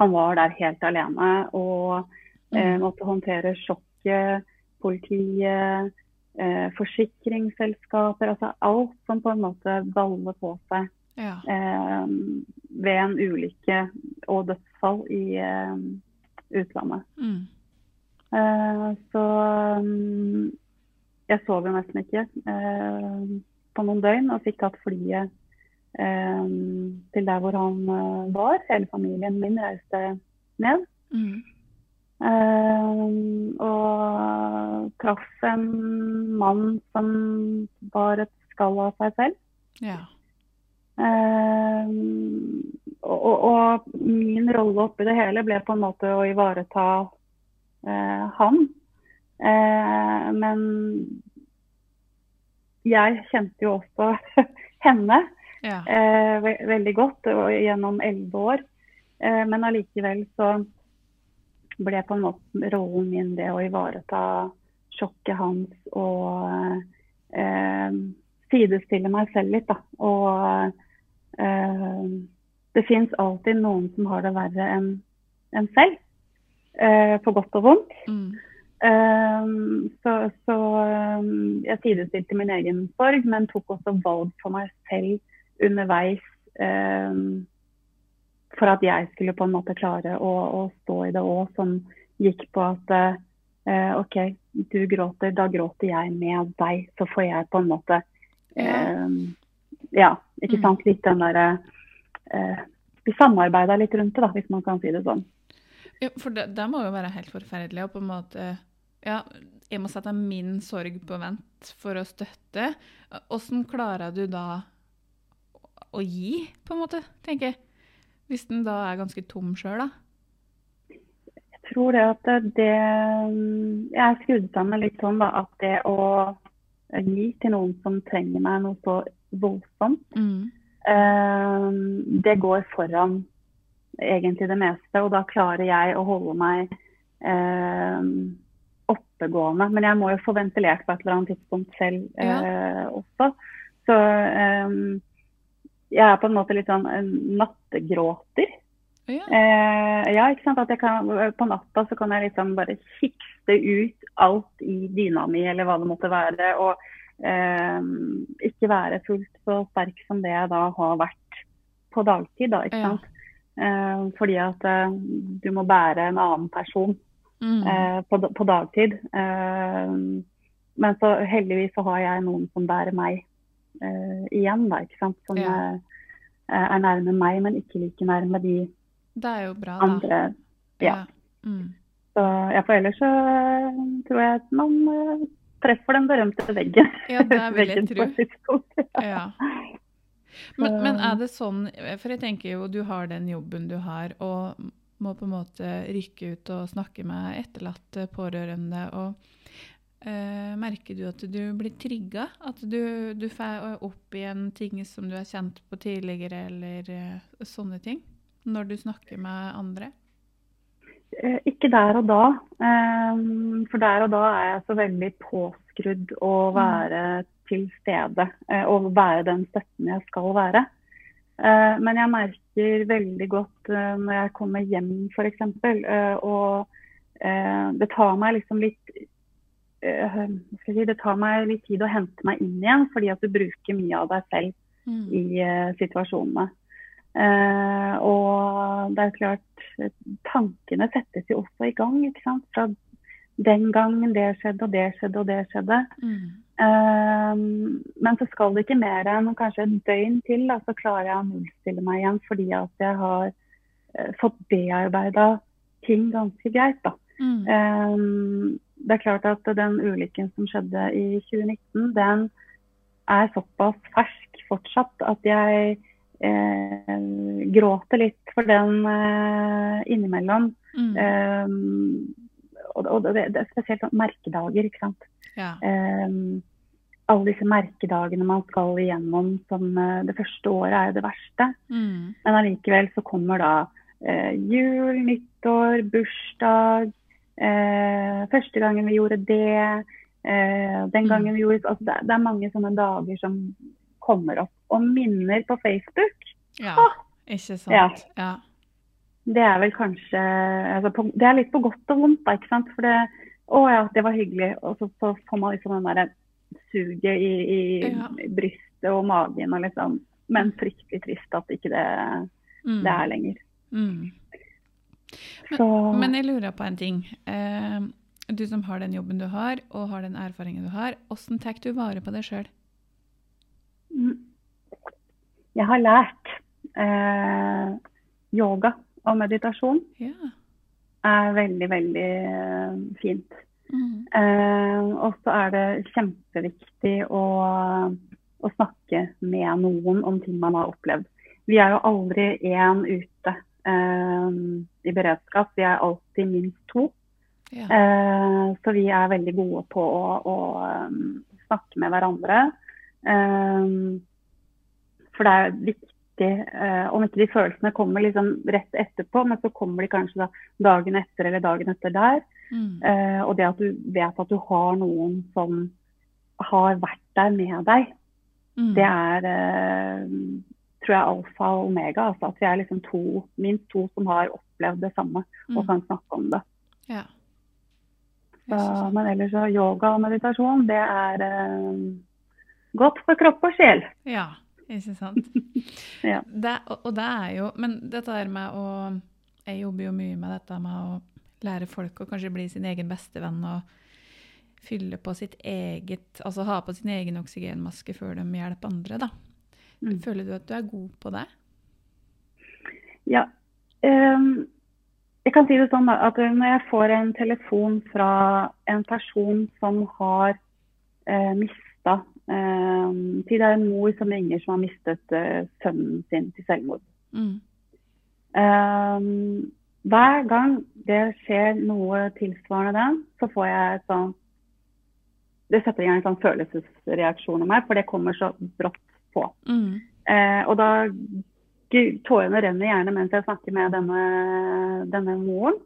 han var der helt alene og eh, Mm. måtte håndtere sjokket, politiet, eh, forsikringsselskaper, altså alt som på en måte baller på seg Ja. eh, ved en ulykke og dødsfall i eh, utlandet. Mm. Eh, så um, jeg sov jo nesten ikke eh, på noen døgn og fikk tatt flyet eh, til der hvor han eh, var. Hele familien min reiste ned. Mm. Eh, og traff en mann som var et skall av seg selv. Ja. Eh, og, og, min rolle oppi det hele ble på en måte å ivareta eh, han. Eh, men jeg kjente jo også henne Ja. eh, ve veldig godt gjennom elleve år. Eh, men allikevel så ble på en måte rollen min det å ivareta sjokket hans og eh, sidestille meg selv litt, da. Og eh, det fins alltid noen som har det verre enn en selv. Eh, på godt og vondt. Mm. Um, så så um, jeg sidestilte min egen sorg, men tok også valg for meg selv underveis um, for at jeg skulle på en måte klare å, å stå i det òg, som gikk på at uh, OK, du gråter, da gråter jeg med deg. Så får jeg på en måte Ja. Ja, ikke Mm. sant. Litt den derre uh, Vi samarbeida litt rundt det, da, hvis man kan si det sånn. Ja, for det, det må jo være helt forferdelig å på en måte Ja, jeg må sette min sorg på vent for å støtte. Hvordan klarer du da å gi, på en måte, tenker jeg? Hvis den da er ganske tom sjøl, da? Jeg tror det at det Jeg er skrudd sammen litt sånn da, at det å gi til noen som trenger meg noe så voldsomt, Mm. eh, det går foran egentlig det meste. Og da klarer jeg å holde meg eh, oppegående. Men jeg må jo få ventilert på et eller annet tidspunkt selv Ja. eh, også. Så eh, jeg er på en måte litt sånn en nattegråter. Ja. Eh, ja, ikke sant. Kan, på natta så kan jeg liksom bare kikste ut alt i dyna mi, eller hva det måtte være. Og eh, ikke være fullt så sterk som det jeg da har vært på dagtid, da. Ikke Ja. sant. Eh, fordi at eh, du må bære en annen person Mm. eh, på, på dagtid. Eh, men så heldigvis så har jeg noen som bærer meg eh, igjen, da. Ikke sant. Som Ja. eh, er nærme meg, men ikke like nærme de er bra, andre. Ja. Mm. Så ja, for ellers så tror jeg at man treffer den berømte veggen. Ja, det vil jeg Veggen tro. Ja. Men, men er det sånn For jeg tenker jo du har den jobben du har, og må på en måte rykke ut og snakke med etterlatte, pårørende. og eh, Merker du at du blir trigga? At du, du får opp igjen ting som du har kjent på tidligere, eller eh, sånne ting? Når du snakker med andre? Eh, Ikke der og da. eh, For der og da er jeg så veldig påskrudd å være til stede. eh, Og være den støtten jeg skal være. Eh, Men jeg merker veldig godt eh, når jeg kommer hjem f.eks. Og eh, det tar meg liksom litt skal si, Det tar meg litt tid å hente meg inn igjen, fordi at du bruker mye av deg selv Mm. i situasjonene. Og det er klart, tankene settes jo også i gang. ikke sant? Fra den gangen det skjedde, og det skjedde, og det skjedde. Mm. Um, men så skal det ikke mer enn kanskje et døgn til, da, så klarer jeg å nullstille meg igjen fordi at jeg har uh, fått bearbeida ting ganske greit. da. Mm. Um, det er klart at den ulykken som skjedde i 2019, den er såpass fersk fortsatt at jeg eh, gråter litt for den eh, innimellom. Mm. Eh, og og det, det er spesielt sånn merkedager, ikke sant. Ja. Um, alle disse merkedagene man skal igjennom som eh, det første året er jo det verste. Mm. Men allikevel så kommer da eh, jul, nyttår, bursdag. Eh, første gangen vi gjorde det. Eh, den gangen vi gjorde altså det, det er mange sånne dager som kommer opp. Og minner på Facebook, ja. Ikke sant? Ja. ja. Det er vel kanskje altså på, Det er litt på godt og vondt, da, ikke sant. For det Å ja, det var hyggelig. Og så, så får man liksom den derre suget i, i Ja. brystet og magen og liksom Men fryktelig trist at ikke det, Mm. det er lenger. Mm. Så Men jeg lurer på en ting. Eh, du som har den jobben du har, og har den erfaringen du har, hvordan tar du vare på deg sjøl? Mm. Jeg har lært eh, yoga og meditasjon Ja. er veldig, veldig eh, fint. Mm. Eh, og så er det kjempeviktig å, å snakke med noen om ting man har opplevd. Vi er jo aldri én ute eh, i beredskap, vi er alltid minst to. Ja. Eh, så vi er veldig gode på å, å um, snakke med hverandre. Um, for det er viktig, eh, om ikke de følelsene kommer liksom rett etterpå, men så kommer de kanskje da dagen etter eller dagen etter der. Mm. Eh, og det at du vet at du har noen som har vært der med deg, Mm. det er eh, tror jeg alfa og omega. Altså at vi er liksom to, minst to som har opplevd det samme og Mm. kan snakke om det. Ja. Så, men ellers så yoga og meditasjon, det er eh, godt for kropp og sjel. Ja, ikke sant. Ja. det, og, og det er jo Men dette der med å Jeg jobber jo mye med dette med å lære folk å kanskje bli sin egen bestevenn og fylle på sitt eget Altså ha på sin egen oksygenmaske før de hjelper andre, da. Mm. Føler du at du er god på det? Ja. Um, jeg kan si det sånn at når jeg får en telefon fra en person som har uh, mista um, Si det er en mor som ringer som har mistet eh, sønnen sin til selvmord. Mm. Ehm, hver gang det skjer noe tilsvarende den, så får jeg et sånn Det setter i gang en sånn følelsesreaksjon i meg, for det kommer så brått på. Mm. Eh, og da Tårene renner gjerne mens jeg snakker med denne, denne moren.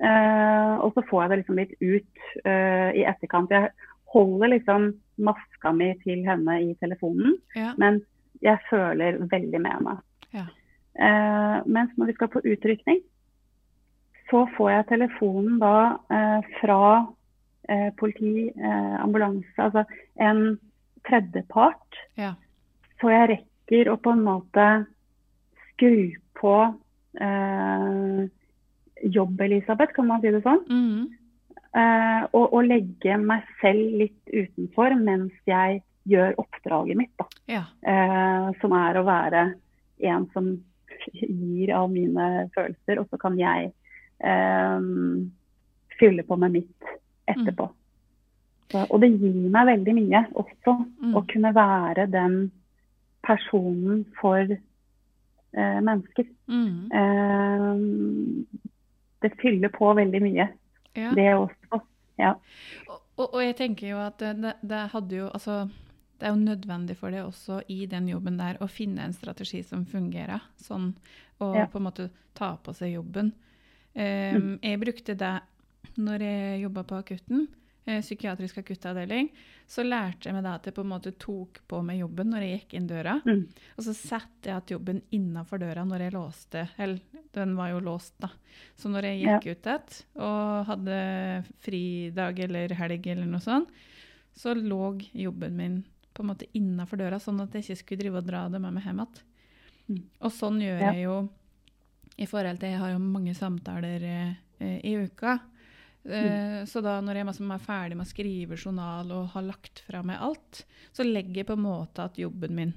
Eh, og så får jeg det liksom litt ut eh, i etterkant. Jeg holder liksom maska mi til henne i telefonen, Ja. men jeg føler veldig med henne. Ja. Eh, mens når vi skal på utrykning, så får jeg telefonen da eh, fra eh, politi, eh, ambulanse, altså en tredjepart. Ja. Så jeg rekker å på en måte skru på eh, jobb, Elisabeth, kan man si det sånn? Mhm. Eh, og, og legge meg selv litt utenfor mens jeg gjør oppdraget mitt. Ja. Eh, som er å være en som gir av mine følelser, og så kan jeg eh, fylle på med mitt etterpå. Så, og det gir meg veldig mye også Mm. å kunne være den personen for eh, mennesker. Mm. Det fyller på veldig mye, ja. det også. Ja. Og, og, jeg tenker jo at det, det hadde jo Altså, det er jo nødvendig for det også i den jobben der å finne en strategi som fungerer, sånn, og Ja. på en måte ta på seg jobben. Um, Jeg brukte det når jeg jobba på akutten, psykiatrisk akuttavdeling. Så lærte jeg meg da at jeg på en måte tok på meg jobben når jeg gikk inn døra. Mm. Og så satte jeg at jobben innafor døra når jeg låste. Eller, den var jo låst, da. Så når jeg gikk ut igjen og hadde fridag eller helg eller noe sånt, så lå jobben min på en måte innafor døra, sånn at jeg ikke skulle drive og dra det med meg hjem igjen. Mm. Og sånn gjør Ja. jeg jo i forhold til Jeg har jo mange samtaler eh, i uka. Eh, Så da når jeg er ferdig med å skrive journal og har lagt fra meg alt, så legger jeg på en måte at jobben min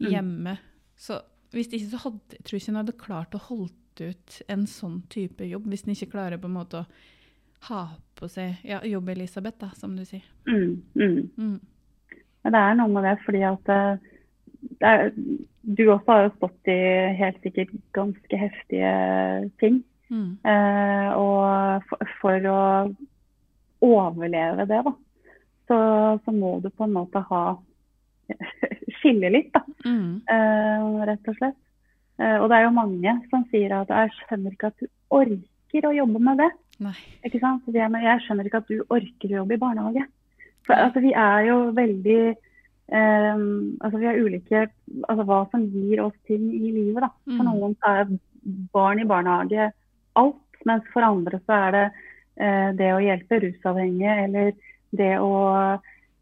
Mm. hjemme. Så hvis ikke så hadde jeg tror ikke hun hadde klart å holdt ut en sånn type jobb, hvis en ikke klarer på en måte å ha på seg ja, jobb-Elisabeth, da, som du sier. Mm, mm. Mm. Det er noe med det, fordi at eh, det er, du også har jo stått i helt sikkert ganske heftige ting. Mm. Eh, og for, for å overleve det, da, så, så må du på en måte ha skille litt, da, Mm. eh, rett og slett. Eh, og det er jo mange som sier at jeg skjønner ikke at du orker å jobbe med det. Nei. Ikke sant? Jeg, skjønner ikke at du orker å jobbe i barnehage. For altså, vi er jo veldig um, altså Vi har ulike altså hva som gir oss ting i livet. da. For Mm. noen så er barn i barnehage alt, mens for andre så er det eh, det å hjelpe rusavhengige eller det å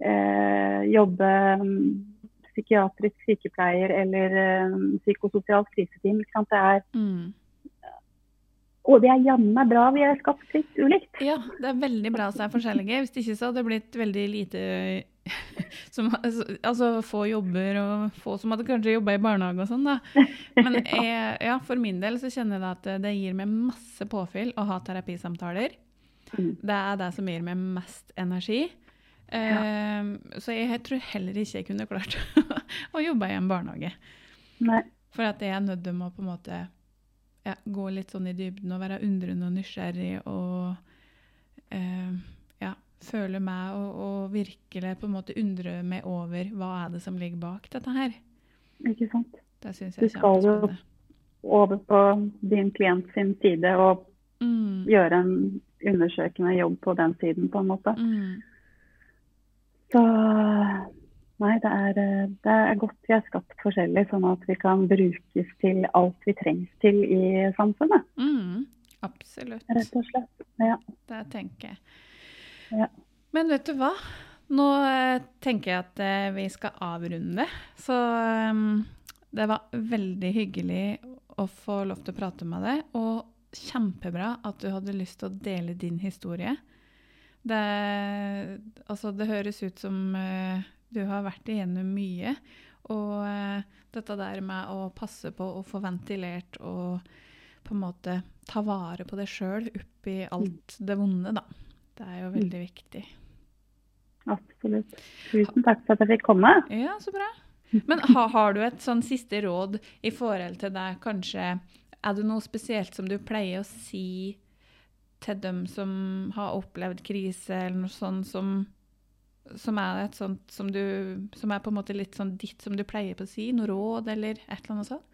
eh, jobbe mm, psykiatrisk sykepleier eller eh, psykososialt kriseteam. Det er, Mm. og det er jammen bra vi er skapt litt ulikt. Ja, det er veldig bra det er forskjellige. Hvis ikke så hadde det blitt veldig lite som, Altså få jobber og få som hadde kanskje jobba i barnehage og sånn, da. Men jeg, ja, for min del så kjenner jeg at det gir meg masse påfyll å ha terapisamtaler. Mm. Det er det som gir meg mest energi. Ja. Så jeg tror heller ikke jeg kunne klart å jobbe i en barnehage. Nei. For at jeg er nødt til å på en måte ja, gå litt sånn i dybden og være undrende og nysgjerrig og eh, ja, føle meg og, og virkelig på en måte undre meg over hva er det som ligger bak dette her. Ikke sant. Det synes jeg du skal jo- Over på din klient sin side og Mm, gjøre en undersøkende jobb på den siden, på en måte. mm, Så nei, det er, det er godt vi er skapt forskjellig, sånn at vi kan brukes til alt vi trengs til i samfunnet. mm, absolutt. Rett og slett. Ja. Det tenker jeg. Ja. Men vet du hva? Nå eh, tenker jeg at eh, vi skal avrunde. Så um, det var veldig hyggelig å få lov til å prate med deg. Og kjempebra at du hadde lyst til å dele din historie. Det, altså, det høres ut som uh, du har vært igjennom mye. Og uh, dette der med å passe på å få ventilert og på en måte ta vare på deg sjøl oppi alt det vonde, da. Det er jo veldig viktig. Absolutt. Tusen takk for at jeg fikk komme. Ja, så bra. Men ha, har du et sånn siste råd i forhold til deg, kanskje Er det noe spesielt som du pleier å si til dem som har opplevd krise, eller noe sånt som, som er et sånt som du Som er på en måte litt sånn ditt som du pleier på å si? Noe råd, eller et eller annet sånt?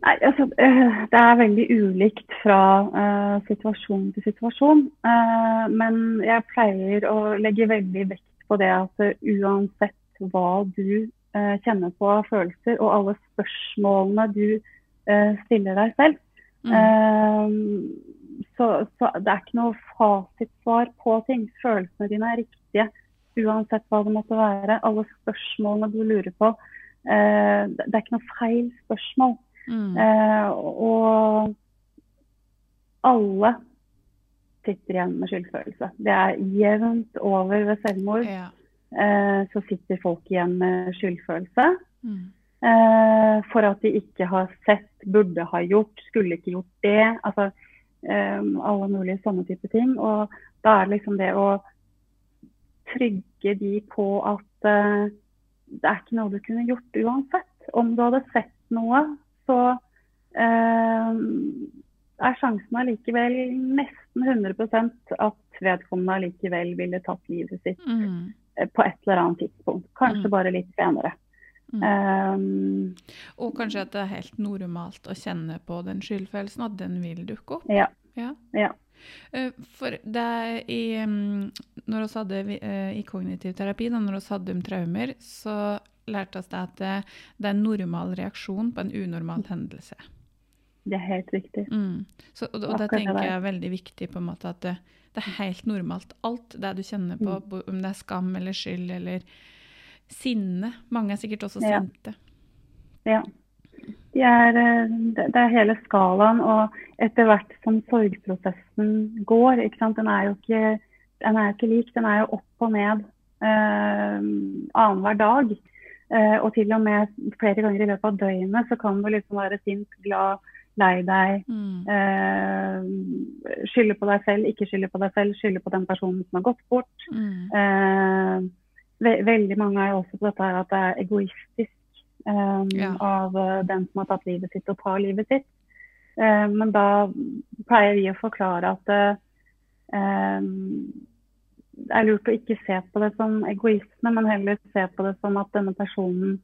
Nei, altså, eh, Det er veldig ulikt fra uh, situasjon til situasjon. Uh, men jeg pleier å legge veldig vekt på det at uh, uansett hva du kjenner på av følelser, og alle spørsmålene du stiller deg selv, mm. så, så, det er ikke noe fasitsvar på ting. Følelsene dine er riktige uansett hva det måtte være. Alle spørsmålene du lurer på. det er ikke noe feil spørsmål. Mm. Eh, og alle sitter igjen med skyldfølelse. Det er jevnt over ved selvmord. Ja. Eh, så sitter folk igjen med skyldfølelse. Mm. Eh, for at de ikke har sett, burde ha gjort, skulle ikke gjort det. Altså alle mulige sånne type ting. Og da er det liksom det å trygge de på at det er ikke noe du kunne gjort uansett. Om du hadde sett noe så eh, er sjansen allikevel nesten 100% at vedkommende allikevel ville tatt livet sitt mm. Eh, på et eller annet tidspunkt. Kanskje mm. bare litt senere. Mm. Um, og kanskje at det er helt normalt å kjenne på den skyldfølelsen, at den vil dukke opp? Ja. ja. ja. Uh, for det i, um, når vi hadde i kognitiv terapi, da, når vi hadde om traumer, så lærte oss det at det, er en normal reaksjon på en unormal hendelse. Det er helt riktig. Mm. Så, og, og det tenker jeg er veldig viktig, på en måte at det, det, er helt normalt. Alt det du kjenner på, mm. om det er skam eller skyld eller sinne. Mange er sikkert også ja. sinte. Ja. De er, eh, det er hele skalaen, og etter hvert som sorgprosessen går Den er jo ikke, den er ikke lik, den er jo opp og ned eh, annenhver dag. Eh, og til og med flere ganger i løpet av døgnet så kan du liksom være sint, glad, lei deg. Mm. Eh, skylde på deg selv, ikke skylde på deg selv, skylde på den personen som har gått bort. Mm. Eh, ve veldig mange er også på dette her at det er egoistisk eh, ja. av eh, den som har tatt livet sitt, og tar livet sitt. Eh, men da pleier vi å forklare at det er lurt å ikke se på det som egoisme, men heller se på det som at denne personen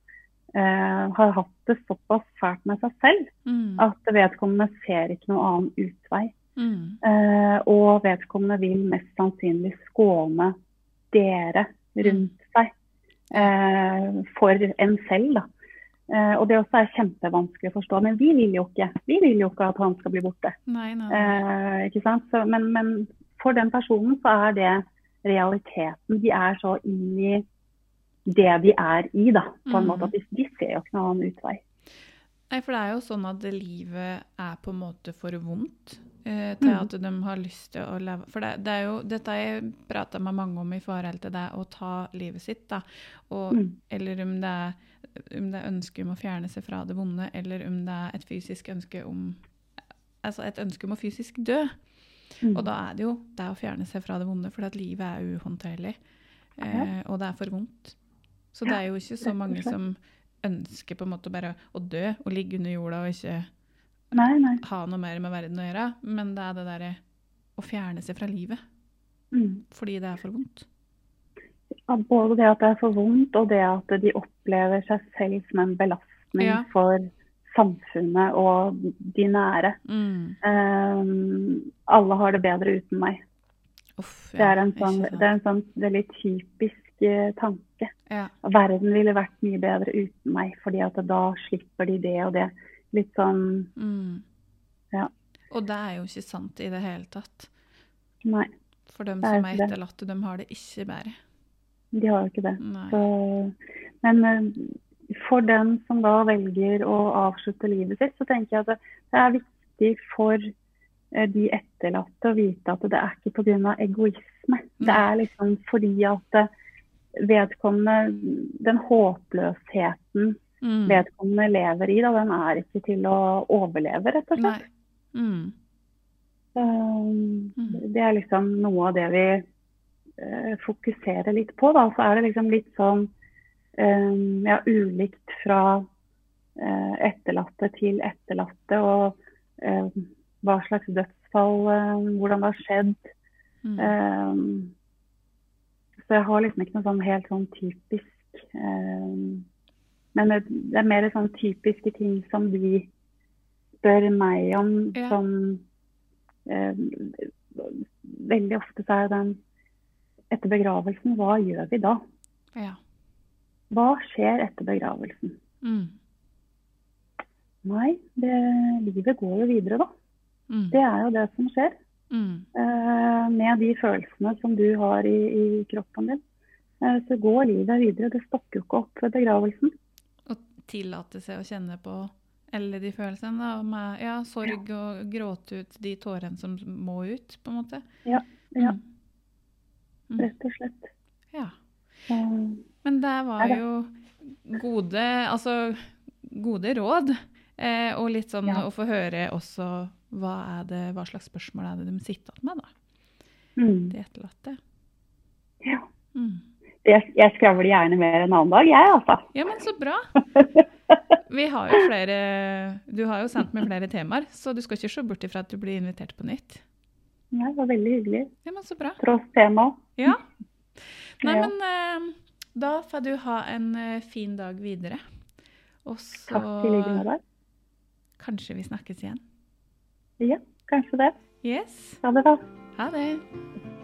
eh, har hatt det såpass fælt med seg selv mm. at vedkommende ser ikke noen annen utvei. Mm. Eh, og vedkommende vil mest sannsynlig skåne dere rundt mm. seg eh, for en selv. da. Eh, og det også er kjempevanskelig å forstå. Men vi vil jo ikke Vi vil jo ikke at han skal bli borte. Nei, nei. Eh, ikke sant? Så, men, men, for den personen så er det realiteten. De er så inn i det de er i, da. På en mm. måte at de, de ser jo ikke noen annen utvei. Nei, for det er jo sånn at livet er på en måte for vondt eh, til mm. at de har lyst til å leve For det, det er jo, dette jeg prata med mange om i forhold til det å ta livet sitt, da. Og, mm. Eller om det, er, om det er ønske om å fjerne seg fra det vonde, eller om det er et fysisk ønske om Altså et ønske om å fysisk dø. Mm. Og da er det jo det å fjerne seg fra det vonde, for at livet er uhåndterlig. Eh, og det er for vondt. Så det er jo ikke så mange som ønsker på en måte bare å dø og ligge under jorda og ikke nei, nei. ha noe mer med verden å gjøre. Men det er det derre å fjerne seg fra livet. Mm. Fordi det er for vondt. Ja, både det at det er for vondt, og det at de opplever seg selv som en belastning ja. for samfunnet og de nære. Mm. Um, alle har det bedre uten meg. Uff, ja, det, er en sånn, det er en sånn veldig typisk uh, tanke. Ja. Verden ville vært mye bedre uten meg, fordi at da slipper de det og det. Litt sånn mm. Ja. Og det er jo ikke sant i det hele tatt. Nei. For dem som er etterlatte, de har det ikke bedre. De har jo ikke det. Så, men uh, for den som da velger å avslutte livet sitt, så tenker jeg at det er viktig for eh, de etterlatte å vite at det er ikke pga. egoisme. Det er liksom fordi at eh, vedkommende Den håpløsheten mm. vedkommende lever i, da, den er ikke til å overleve, rett og slett. Mm. mm. Det er liksom noe av det vi uh, fokuserer litt på. Da. Så er det liksom litt sånn ja, ulikt fra eh, etterlatte til etterlatte. Og eh, hva slags dødsfall, eh, hvordan det har skjedd. Mm. Ehm, så jeg har liksom ikke noe sånn helt sånn typisk ehm, Men det er mer sånn typiske ting som de spør meg om Ja. som Veldig ofte så er den etter begravelsen, hva gjør vi da? Ja. Hva skjer etter begravelsen? Mm. Nei, det, livet går jo videre, da. Mm. Det er jo det som skjer. Mm. Eh, med de følelsene som du har i, i kroppen din. Eh, så går livet videre. Det stopper jo ikke opp ved begravelsen. Og tillate seg å kjenne på alle de følelsene. Da, med ja, sorg og gråte ut de tårene som må ut, på en måte. Ja, ja. Mm. Mm. Rett og slett. ja. Men det var jo gode, altså, gode råd. Eh, og litt sånn Ja. å få høre også hva, det, hva slags spørsmål er det de sitter igjen med, da. mm, De etterlatte. ja. Mm. jeg, jeg skravler gjerne mer en annen dag, jeg, altså. Ja, men så bra. Vi har jo flere Du har jo sendt meg flere temaer, så du skal ikke se bort ifra at du blir invitert på nytt. Ja, det var veldig hyggelig. Ja, men så bra. Tross tema. Ja. Nei, Ja. men eh, da får du ha en eh, fin dag videre. Og så Takk i like måte. kanskje vi snakkes igjen. Ja, kanskje det. Yes. Ha det, da. Ha det.